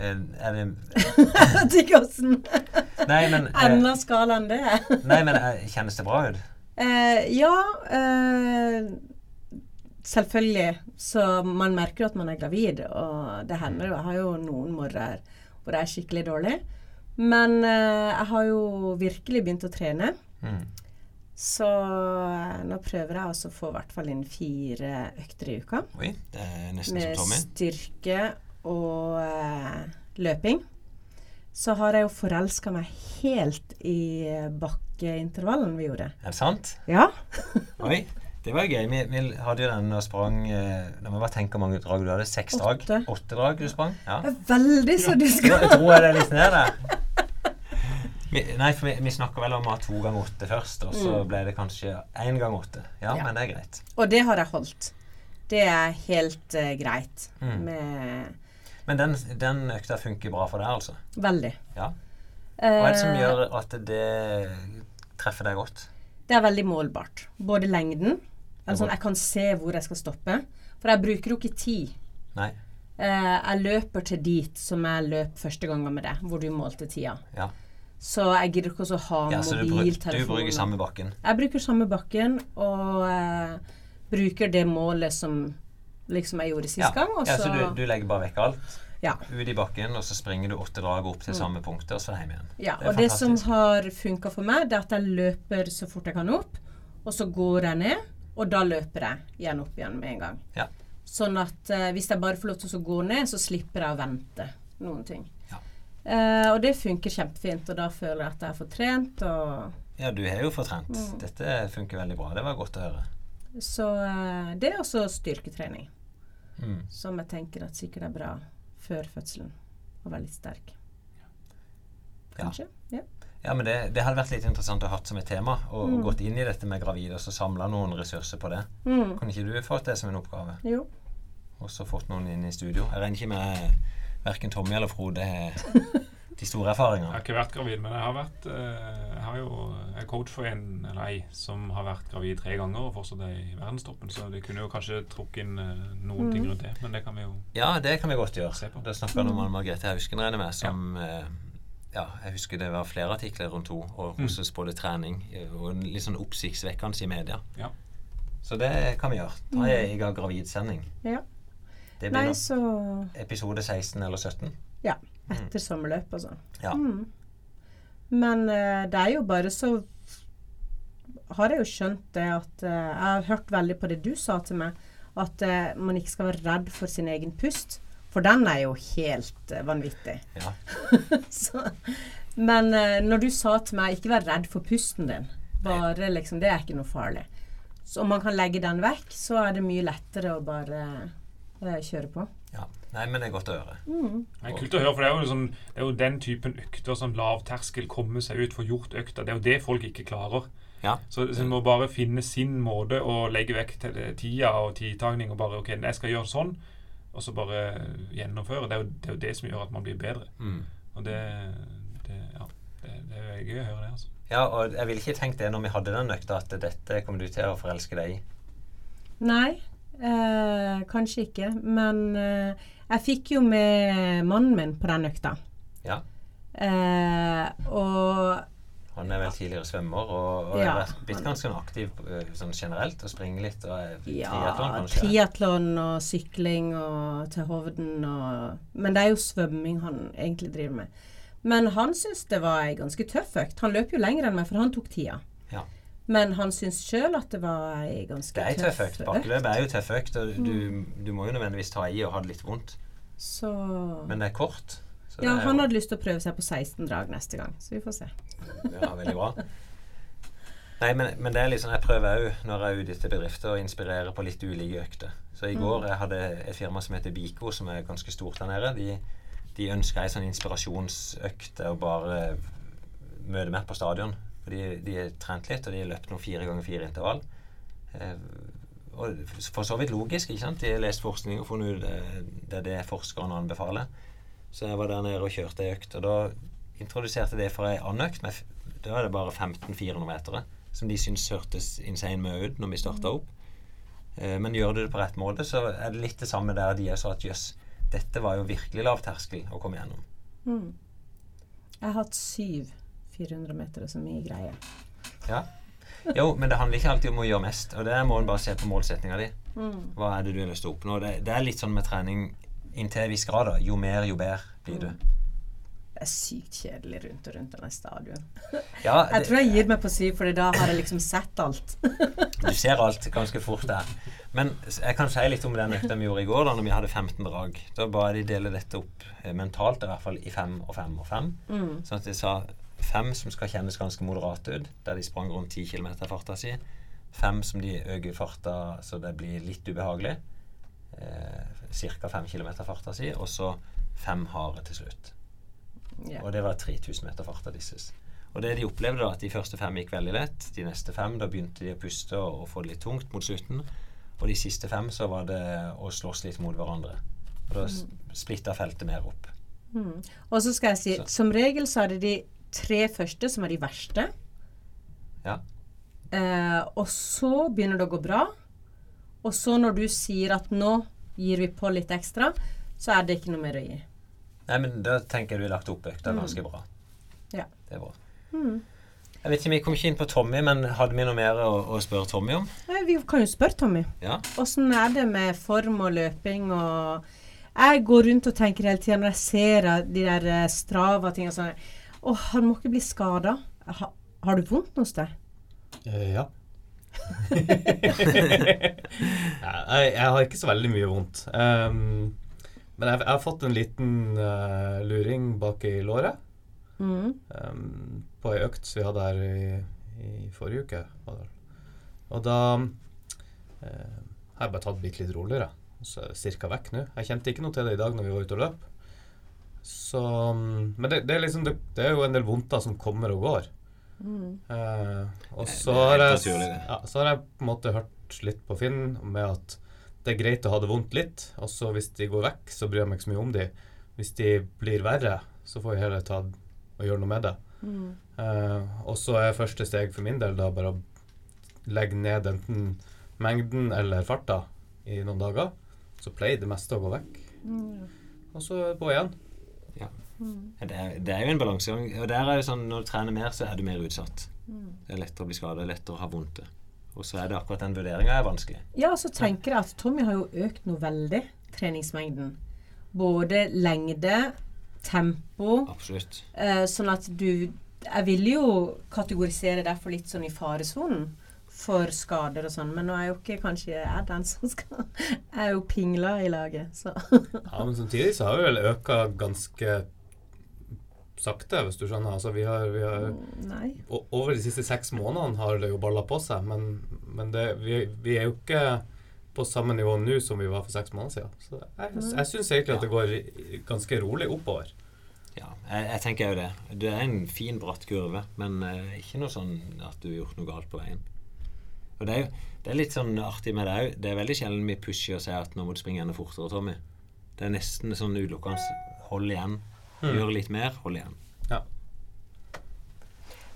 Eh, er det ikke åssen Nei, men, enda skala enn det. nei, men kjennes det bra ut? Uh, ja Uh, Selvfølgelig. Så man merker jo at man er gravid, og det hender jo. Jeg har jo noen morgener hvor jeg er skikkelig dårlig. Men eh, jeg har jo virkelig begynt å trene. Mm. Så eh, nå prøver jeg også å få i hvert fall inn fire økter i uka. Oi, det er nesten Med som Tommy. styrke og eh, løping. Så har jeg jo forelska meg helt i bakkeintervallen vi gjorde. Er det sant? Ja. Oi, det var jo gøy. Vi, vi hadde jo den og sprang eh, La meg bare tenke hvor mange drag du hadde. Seks drag? Åtte drag du sprang? Ja. Det er veldig så du skal Jeg tror jeg det er litt ned der. Vi, nei, for vi, vi snakka vel om å ha to ganger åtte først, og så Mm. ble det kanskje én gang åtte. Ja, Ja. men det er greit. Og det har jeg holdt. Det er helt uh, greit. Mm. Med Men den, den økta funker bra for deg, altså? Veldig. Ja. Hva er det som Eh, gjør at det treffer deg godt? Det er veldig målbart. Både lengden Altså jeg kan se hvor jeg skal stoppe. For jeg bruker jo ikke tid. Nei. Eh, jeg løper til dit som jeg løp første gangen med det, hvor du målte tida. Ja. Så jeg gidder ikke å ha ja så du, bruk, du mobiltelefon. bruker samme bakken? Jeg bruker samme bakken, og eh, bruker det målet som liksom jeg gjorde sist Ja. gang. Og ja, så, du, du legger bare vekk alt? Ja. Ut i bakken, og så springer du åtte drag opp til samme punktet, og så hjem igjen. Ja, Det og det som har funka for meg, det er at jeg løper så fort jeg kan opp, og så går jeg ned, og da løper jeg igjen opp igjen med en gang. Ja. Sånn at eh, hvis jeg bare får lov til å gå ned, så slipper jeg å vente noen ting. Ja. Eh, og det funker kjempefint, og da føler jeg at jeg får trent, og Ja, du har jo fått trent. Mm. Dette funker veldig bra. Det var godt å høre. Så uh, det er også styrketrening, Mm. som jeg tenker at sikkert er bra før fødselen. Å være litt sterk. Kanskje? Ja. Ja, men det, det hadde vært litt interessant å ha hatt som et tema, og, og Mm. gått inn i dette med gravide, og så samla noen ressurser på det. Mm. Kunne ikke du fått det som en oppgave? Jo. Og så fått noen inn i studio? Jeg regner ikke med verken Tommy eller Frode har de store erfaringene. Jeg har ikke vært gravid, men jeg har vært eh, Jeg har jo jeg er coach for en eller ei som har vært gravid tre ganger og fortsatt er i verdenstoppen, så de kunne jo kanskje trukket inn noen noen ting rundt det, men det kan vi jo Ja, det kan vi godt Se gjøre. på. Det snakker vi om Anne Margrethe Hausken, regner jeg med, som ja. ja, jeg husker det var flere artikler rundt henne, og Mm. hos både trening eh, og litt sånn oppsiktsvekkende i media. Ja. Så det kan vi gjøre. Da Ta ei egen gravidsending. Ja. Det blir Nei, så episode 16 eller 17. Ja. Etter sommerløp og sånn. Ja. Mm. Men uh, det er jo bare så har jeg jo skjønt det at uh, Jeg har hørt veldig på det du sa til meg, at uh, man ikke skal være redd for sin egen pust. For den er jo helt uh, vanvittig. Ja. Så, men når du sa til meg ikke vær redd for pusten din, bare liksom, det er ikke noe farlig. Så om man kan legge den vekk, så er det mye lettere å bare eh, kjøre på. ja. Nei, men det er godt å høre. Det er kult å høre, for det er jo, liksom, det er jo den typen økter, som lavterskel terskel, komme seg ut, få gjort økta. Det er jo det folk ikke klarer. Ja. Så, så en må bare finne sin måte å legge vekk til tida og tidtagning og bare OK, jeg skal gjøre sånn, og så bare gjennomføre. Det er jo det, er jo det som gjør at man blir bedre. Mm. Og det, det Ja. Det, det er gøy å høre det, altså. Ja, og jeg ville ikke tenkt det når vi hadde den økta, at dette kommer du til å forelske deg i. Nei, eh, kanskje ikke. Men eh, jeg fikk jo med mannen min på den økta. Ja. Eh, og Han er vel tidligere svømmer og, og Ja, har blitt ganske aktiv øh, sånn generelt og springer litt. Og er ja, triatlon, kanskje. triatlon og sykling og til Hovden og Men det er jo svømming han egentlig driver med. Men han syns det var ei ganske tøff økt. Han løp jo lenger enn meg, for han tok tida. Ja. Men han syns sjøl at det var ei ganske Det er ei tøff økt. Bakkeløp er jo tøff økt, og du, du må jo nødvendigvis ta i og ha det litt vondt. Så Men det er kort. Så Ja, er han hadde lyst til å prøve seg på 16 drag neste gang, så vi får se. Ja, veldig bra. Nei, men, men det er liksom, jeg prøver òg når jeg er ute til bedrifter å inspirere på litt ulike økter. Så i går jeg hadde et firma som heter Biko, som er ganske stort der nede. De, de ønska ei sånn inspirasjonsøkt og bare møte meg på stadion. For de, de har trent litt, og de har løpt noen fire ganger fire intervall. Eh, og for så vidt logisk, ikke sant? De har lest forskning og funnet ut det, det er det forskerne anbefaler. Så jeg var der nede og kjørte ei økt, og da introduserte det for ei annen økt. Med, da er det bare 15 400 meter som de syntes hørtes insane mye ut når vi starta opp. Eh, men gjør du det på rett måte, så er det litt det samme der de sa at jøss, dette var jo virkelig lav terskel å komme gjennom. Mm. Jeg har hatt syv 400 meter som mye greier. Ja. Jo, men det handler ikke alltid om å gjøre mest. Og der må en bare se på målsettinga di. Hva er det du har lyst til å oppnå? Det, det er litt sånn med trening inntil en viss grad. da. Jo mer, jo bedre blir du. Det er sykt kjedelig rundt og rundt denne stadion. Ja, Jeg tror jeg gir meg på syv, for da har jeg liksom sett alt. du ser alt ganske fort der. Men jeg kan si litt om den økta vi gjorde i går, da når vi hadde 15 drag. Da ba de dele dette opp eh, mentalt, i hvert fall i fem og fem og fem. Sånn at de sa fem som skal kjennes ganske moderate ut, der de sprang rundt 10 km i farta si. Fem som de øker farta så det blir litt ubehagelig. Eh, Ca. 5 km farta si. Og så fem harde til slutt. Yeah. Og det var 3000 meter farta disses. Og det de opplevde, da, at de første fem gikk veldig lett. De neste fem, da begynte de å puste og, og få det litt tungt mot slutten. Og de siste fem så var det å slåss litt mot hverandre. Og da s- splitta feltet mer opp. Og så skal jeg si, Så. som regel så hadde de tre første som er de verste. Ja. Eh, og så begynner det å gå bra. Og så når du sier at nå gir vi på litt ekstra, så er det ikke noe mer å gi. Nei, men da tenker jeg du har lagt opp økta ganske bra. Ja. Det er bra. Jeg vet ikke, Vi kom ikke inn på Tommy, men hadde vi noe mer å, å spørre Tommy om? Nei, vi kan jo spørre Tommy. Ja. Åssen er det med form og løping og Jeg går rundt og tenker hele tida når jeg ser de der eh, Strava-tingene sånn Å, han må ikke bli skada. Ha, har du vondt noe sted? Eh, ja. Nei, jeg, har ikke så veldig mye vondt. Um, men jeg, jeg har fått en liten uh, luring bak i låret Mm. Um, på ei økt vi hadde her i, i forrige uke. Og da uh, har jeg bare tatt bitte litt roligere. Så er det cirka vekk nå. Jeg kjente ikke noe til det i dag når vi var ute og løp. Så, mm, men det, det, er liksom, det, det er jo en del vondter som kommer og går. Eh, og så har, jeg, ja, så har jeg på en måte hørt litt på Finn med at det er greit å ha det vondt litt, og så hvis de går vekk, så bryr jeg meg ikke så mye om de. Hvis de blir verre, så får jeg heller ta og gjøre noe med det. Eh, og så er første steg for min del da bare å legge ned enten mengden eller farta i noen dager. Så pleier det meste å gå vekk. Og så på igjen. Det er, det er jo en balansegang. Og der er det sånn, når du trener mer, så er du mer utsatt. Det er lettere å bli skadet, lettere å ha vondt. Og så er det akkurat den vurderinga er vanskelig. Ja, så tenker jeg at Tommy har jo økt noe veldig, treningsmengden. Både lengde, tempo, Absolutt. eh, sånn at du Jeg ville jo kategorisere derfor litt sånn i faresonen for skader og sånn, men nå er jo ikke kanskje jeg den som skal Jeg er jo pingla i laget, så Ja, men samtidig så har vi vel øka ganske sakte, hvis du skjønner. Altså vi har, vi har Nei. Over de siste seks månedene har det jo balla på seg, men, men det, vi, vi er jo ikke på samme nivå nå som vi var for seks måneder siden. Så jeg, jeg syns egentlig at det går ganske rolig oppover. Ja, jeg, jeg tenker jo det. Det er en fin, bratt kurve, men eh, ikke noe sånn at du har gjort noe galt på veien. Og det er jo det er litt sånn artig med det òg. Det er veldig sjelden vi pusher og sier at nå må du springe enda fortere, Tommy. Det er nesten sånn utelukkende hold igjen. Gjør litt mer, hold igjen. Ja.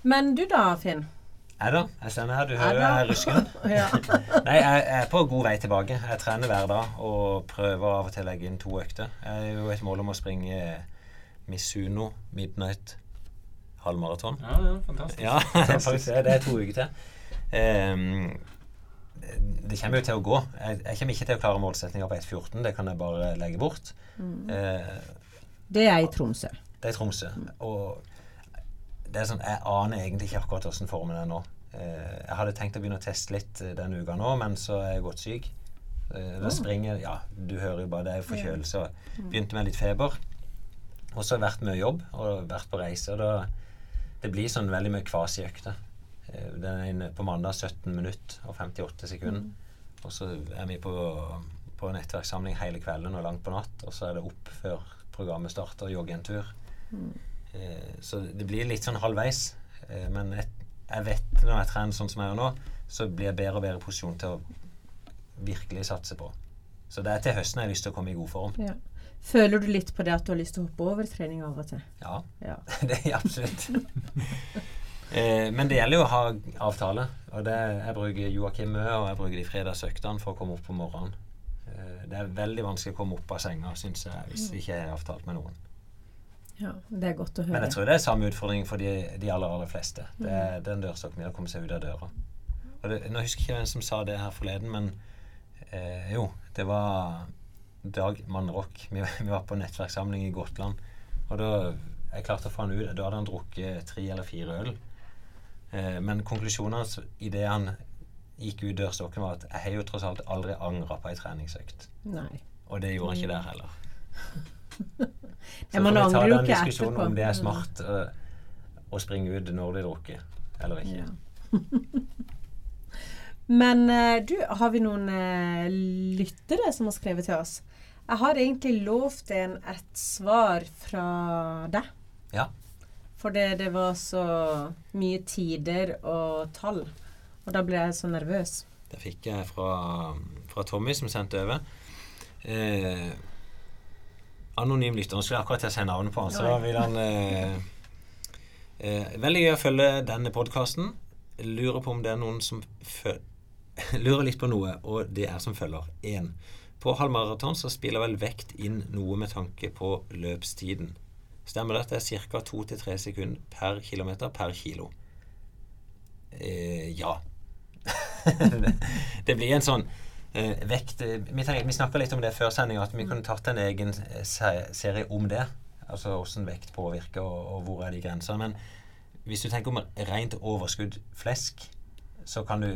Men du da, Finn? Jeg da? Jeg sender her. Du hører da? jeg er rusken. Ja. Nei, jeg jeg er på god vei tilbake. Jeg trener hver dag og prøver av og til å legge inn to økter. Jeg har jo et mål om å springe Misuno Midnight halvmaraton. Ja, ja, fantastisk. Ja, det. Det er to uker til. Ehm, det kommer jo til å gå. Jeg, jeg kommer ikke til å klare målsettinga på 1,14. Det kan jeg bare legge bort. Eh, Det er i Tromsø. det er i Tromsø. Og det er sånn, jeg aner egentlig ikke akkurat hvordan formen er nå. Eh, jeg hadde tenkt å begynne å teste litt eh, denne uka nå, men så er jeg gått syk. Eh, da springer Ja, du hører jo bare det er jo forkjølelse. Begynte med litt feber. Og så har jeg vært mye jobb og vært på reise. Og da, det blir sånn veldig mye kvas i økta. Eh, Den ene på mandag 17 minutter og 58 sekunder. Og så er vi på, på nettverkssamling hele kvelden og langt på natt. Og så er det opp før programmet starter, jogge en tur. Eh, så det blir litt sånn halvveis. Eh, men jeg, jeg vet når jeg trener sånn som jeg gjør nå, så blir jeg bedre og bedre posisjon til å virkelig satse på. Så det er til høsten jeg har lyst til å komme i god form. Ja. Føler du litt på det at du har lyst til å hoppe over trening av og til? Ja, Ja. det er absolutt. eh, men det gjelder jo å ha avtale. Og det, jeg bruker Joakim Mø, og jeg bruker de fredagsøktene for å komme opp på morgenen. Eh, det er veldig vanskelig å komme opp av senga, syns jeg, hvis vi ikke har avtalt med noen. ja. Det er godt å høre. Men jeg tror det er samme utfordring for de, de aller, aller fleste. Det er den dørstokken med å komme seg ut av døra. Det, nå husker jeg ikke hvem som sa det her forleden, men eh, jo, det var Dag Mannrock. Vi, vi var på nettverkssamling i Gotland. Og da jeg klarte å få han ut. Da hadde han drukket tre eller fire øl. Eh, men konklusjonen hans idet han gikk ut dørstokken, var at jeg har jo tross alt aldri angra på ei treningsøkt. Nei. Og det gjorde han ikke der heller. Så får vi ta den diskusjonen om det er smart uh, å springe ut når de drukker, eller ikke. Ja. Men uh, du, har vi noen uh, lyttere som har skrevet til oss? Jeg har egentlig lovt en et svar fra deg. Ja. For det, var så mye tider og tall. Og da ble jeg så nervøs. Det fikk jeg fra, fra Tommy, som sendte over. Eh, anonym lytter. Nå skulle jeg akkurat til å si navnet på han, så da vil han eh, eh, Veldig gøy å følge denne podkasten. Lurer på om det er noen som Lurer litt på noe, og det er som følger. 1. På halvmaraton så spiller vel vekt inn noe med tanke på løpstiden. Stemmer det at det er ca. 2-3 sekunder per kilometer per kilo? Eh, ja. det, blir en sånn eh, vekt eh, Vi, vi snakka litt om det før sendinga, at vi kunne tatt en egen eh, se- serie om det. Altså hvordan vekt påvirker, og, og hvor er de grensene. Men hvis du tenker om rent overskudd flesk, så kan du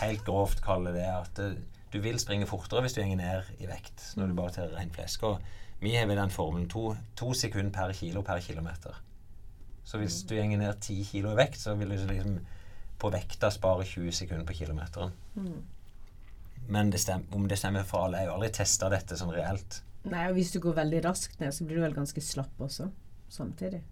helt grovt kalle det at eh, du vil springe fortere hvis du går ned i vekt når du bare tar rent flesk. Og vi har vel den formelen to, to sekunder per kilo per kilometer. Så hvis du går ned 10 kilo i vekt, så vil du liksom på vekta spare 20 sekunder på kilometeren. Men det stem, om det stemmer for alle Jeg har aldri testa dette sånn reelt. Nei, og hvis du går veldig raskt ned, så blir du vel ganske slapp også. Samtidig.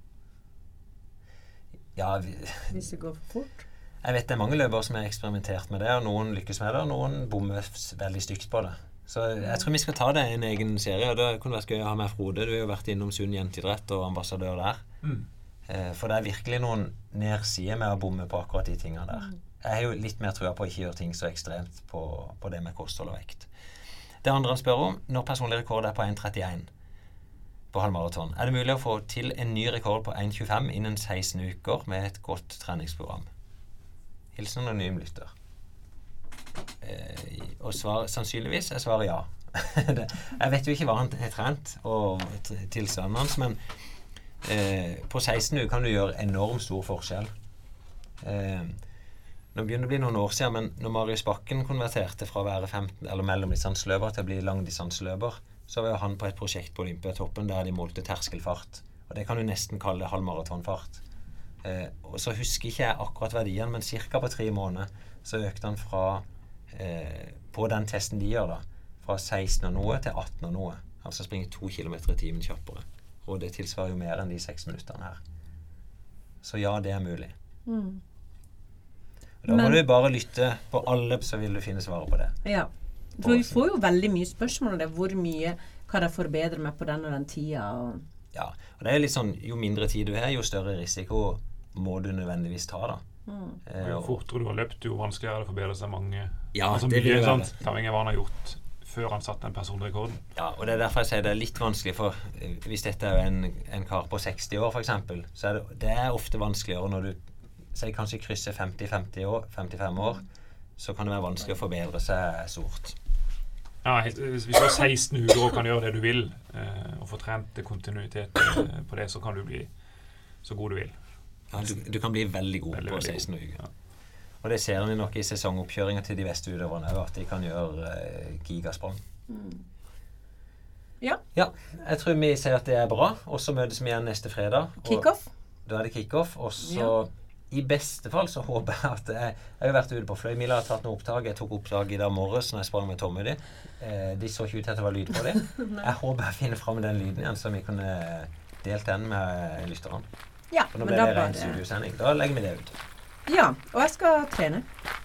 Ja, vi, Hvis det går for fort. jeg vet det er mange løpere som har eksperimentert med det, og noen lykkes med det, og noen bommer veldig stygt på det. Så jeg tror vi skal ta det i en egen serie. og Det kunne vært gøy å ha med Frode. Du har jo vært innom Sunn jenteidrett og ambassadør der. Mm. Eh, For det er virkelig noen nedsider med å bomme på akkurat de tingene der. Jeg har jo litt mer trua på å ikke gjøre ting så ekstremt på, på det med kosthold og vekt. Det andre han spør om, når personlig rekord er på 1,31 på halvmaraton, er det mulig å få til en ny rekord på 1,25 innen 16 uker med et godt treningsprogram? Hilsen anonym lytter. Eh, og svar, sannsynligvis er svaret ja. jeg vet jo ikke hva han har trent, og tilstanden hans, men Eh, på 16 uker kan du gjøre enormt stor forskjell. Eh, nå begynner det å bli noen år siden, men når Marius Bakken konverterte fra å være 15, eller mellomdistanseløper til å bli langdistanseløper, så var han på et prosjekt på Olympiatoppen der de målte terskelfart. Og det kan du nesten kalle halvmaratonfart. Eh, og så husker ikke jeg akkurat verdien, men ca. på tre måneder så økte han fra eh, På den testen de gjør, da, fra 16 og noe til 18 og noe. Altså springe to km i timen kjappere. Og det tilsvarer jo mer enn de seks minuttene her. Så ja, det er mulig. Mm. Da må Men- du bare lytte på alle, så vil du finne svaret på det. Ja. For vi får jo veldig mye spørsmål om det. Hvor mye kan jeg forbedre meg på den og den tida? Og Ja, og det er litt sånn, Jo mindre tid du har, jo større risiko må du nødvendigvis ta. da. Eh, Jo og- fortere du har løpt, jo vanskeligere er det forbedrer seg mange Ja, altså, det mye, vil sant? Avhengig av hva han har gjort før han satte den personrekorden. Ja, og det er derfor jeg sier det er litt vanskelig, for eh, hvis dette er en, en kar på 60 år f.eks., så er det, det er ofte vanskeligere når du sier kanskje krysser 50-50 år, 55 år, så kan det være vanskelig å forbedre seg stort. Ja, helt, hvis du har 16 uker og kan gjøre det du vil, eh, og få trent kontinuitet eh, på det, så kan du bli så god du vil. Ja, du, du kan bli veldig god Veldig, på 16 uker. Ja. Og det ser vi nok i sesongoppkjøringa til de beste utøverne òg, at de kan gjøre eh, gigasprang. Ja. Ja, jeg tror vi sier at det er bra, og så møtes vi igjen neste fredag. og kickoff? Da er det kickoff, og så Ja. i beste fall så håper jeg at jeg, jeg har vært ute på Fløymila og tatt noe opptak. Jeg tok opptak i dag morges når jeg sprang med Tommy. De, eh, de så ikke ut til at det var lyd på dem. jeg håper jeg finner fram den lyden igjen, så vi kunne delt den med lytterne. Ja, For nå da det ren bare studiosending. Da legger vi det ut. Ja, og jeg skal trene.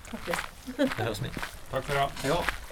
Faktisk. Det høres fint Takk for det. Ja.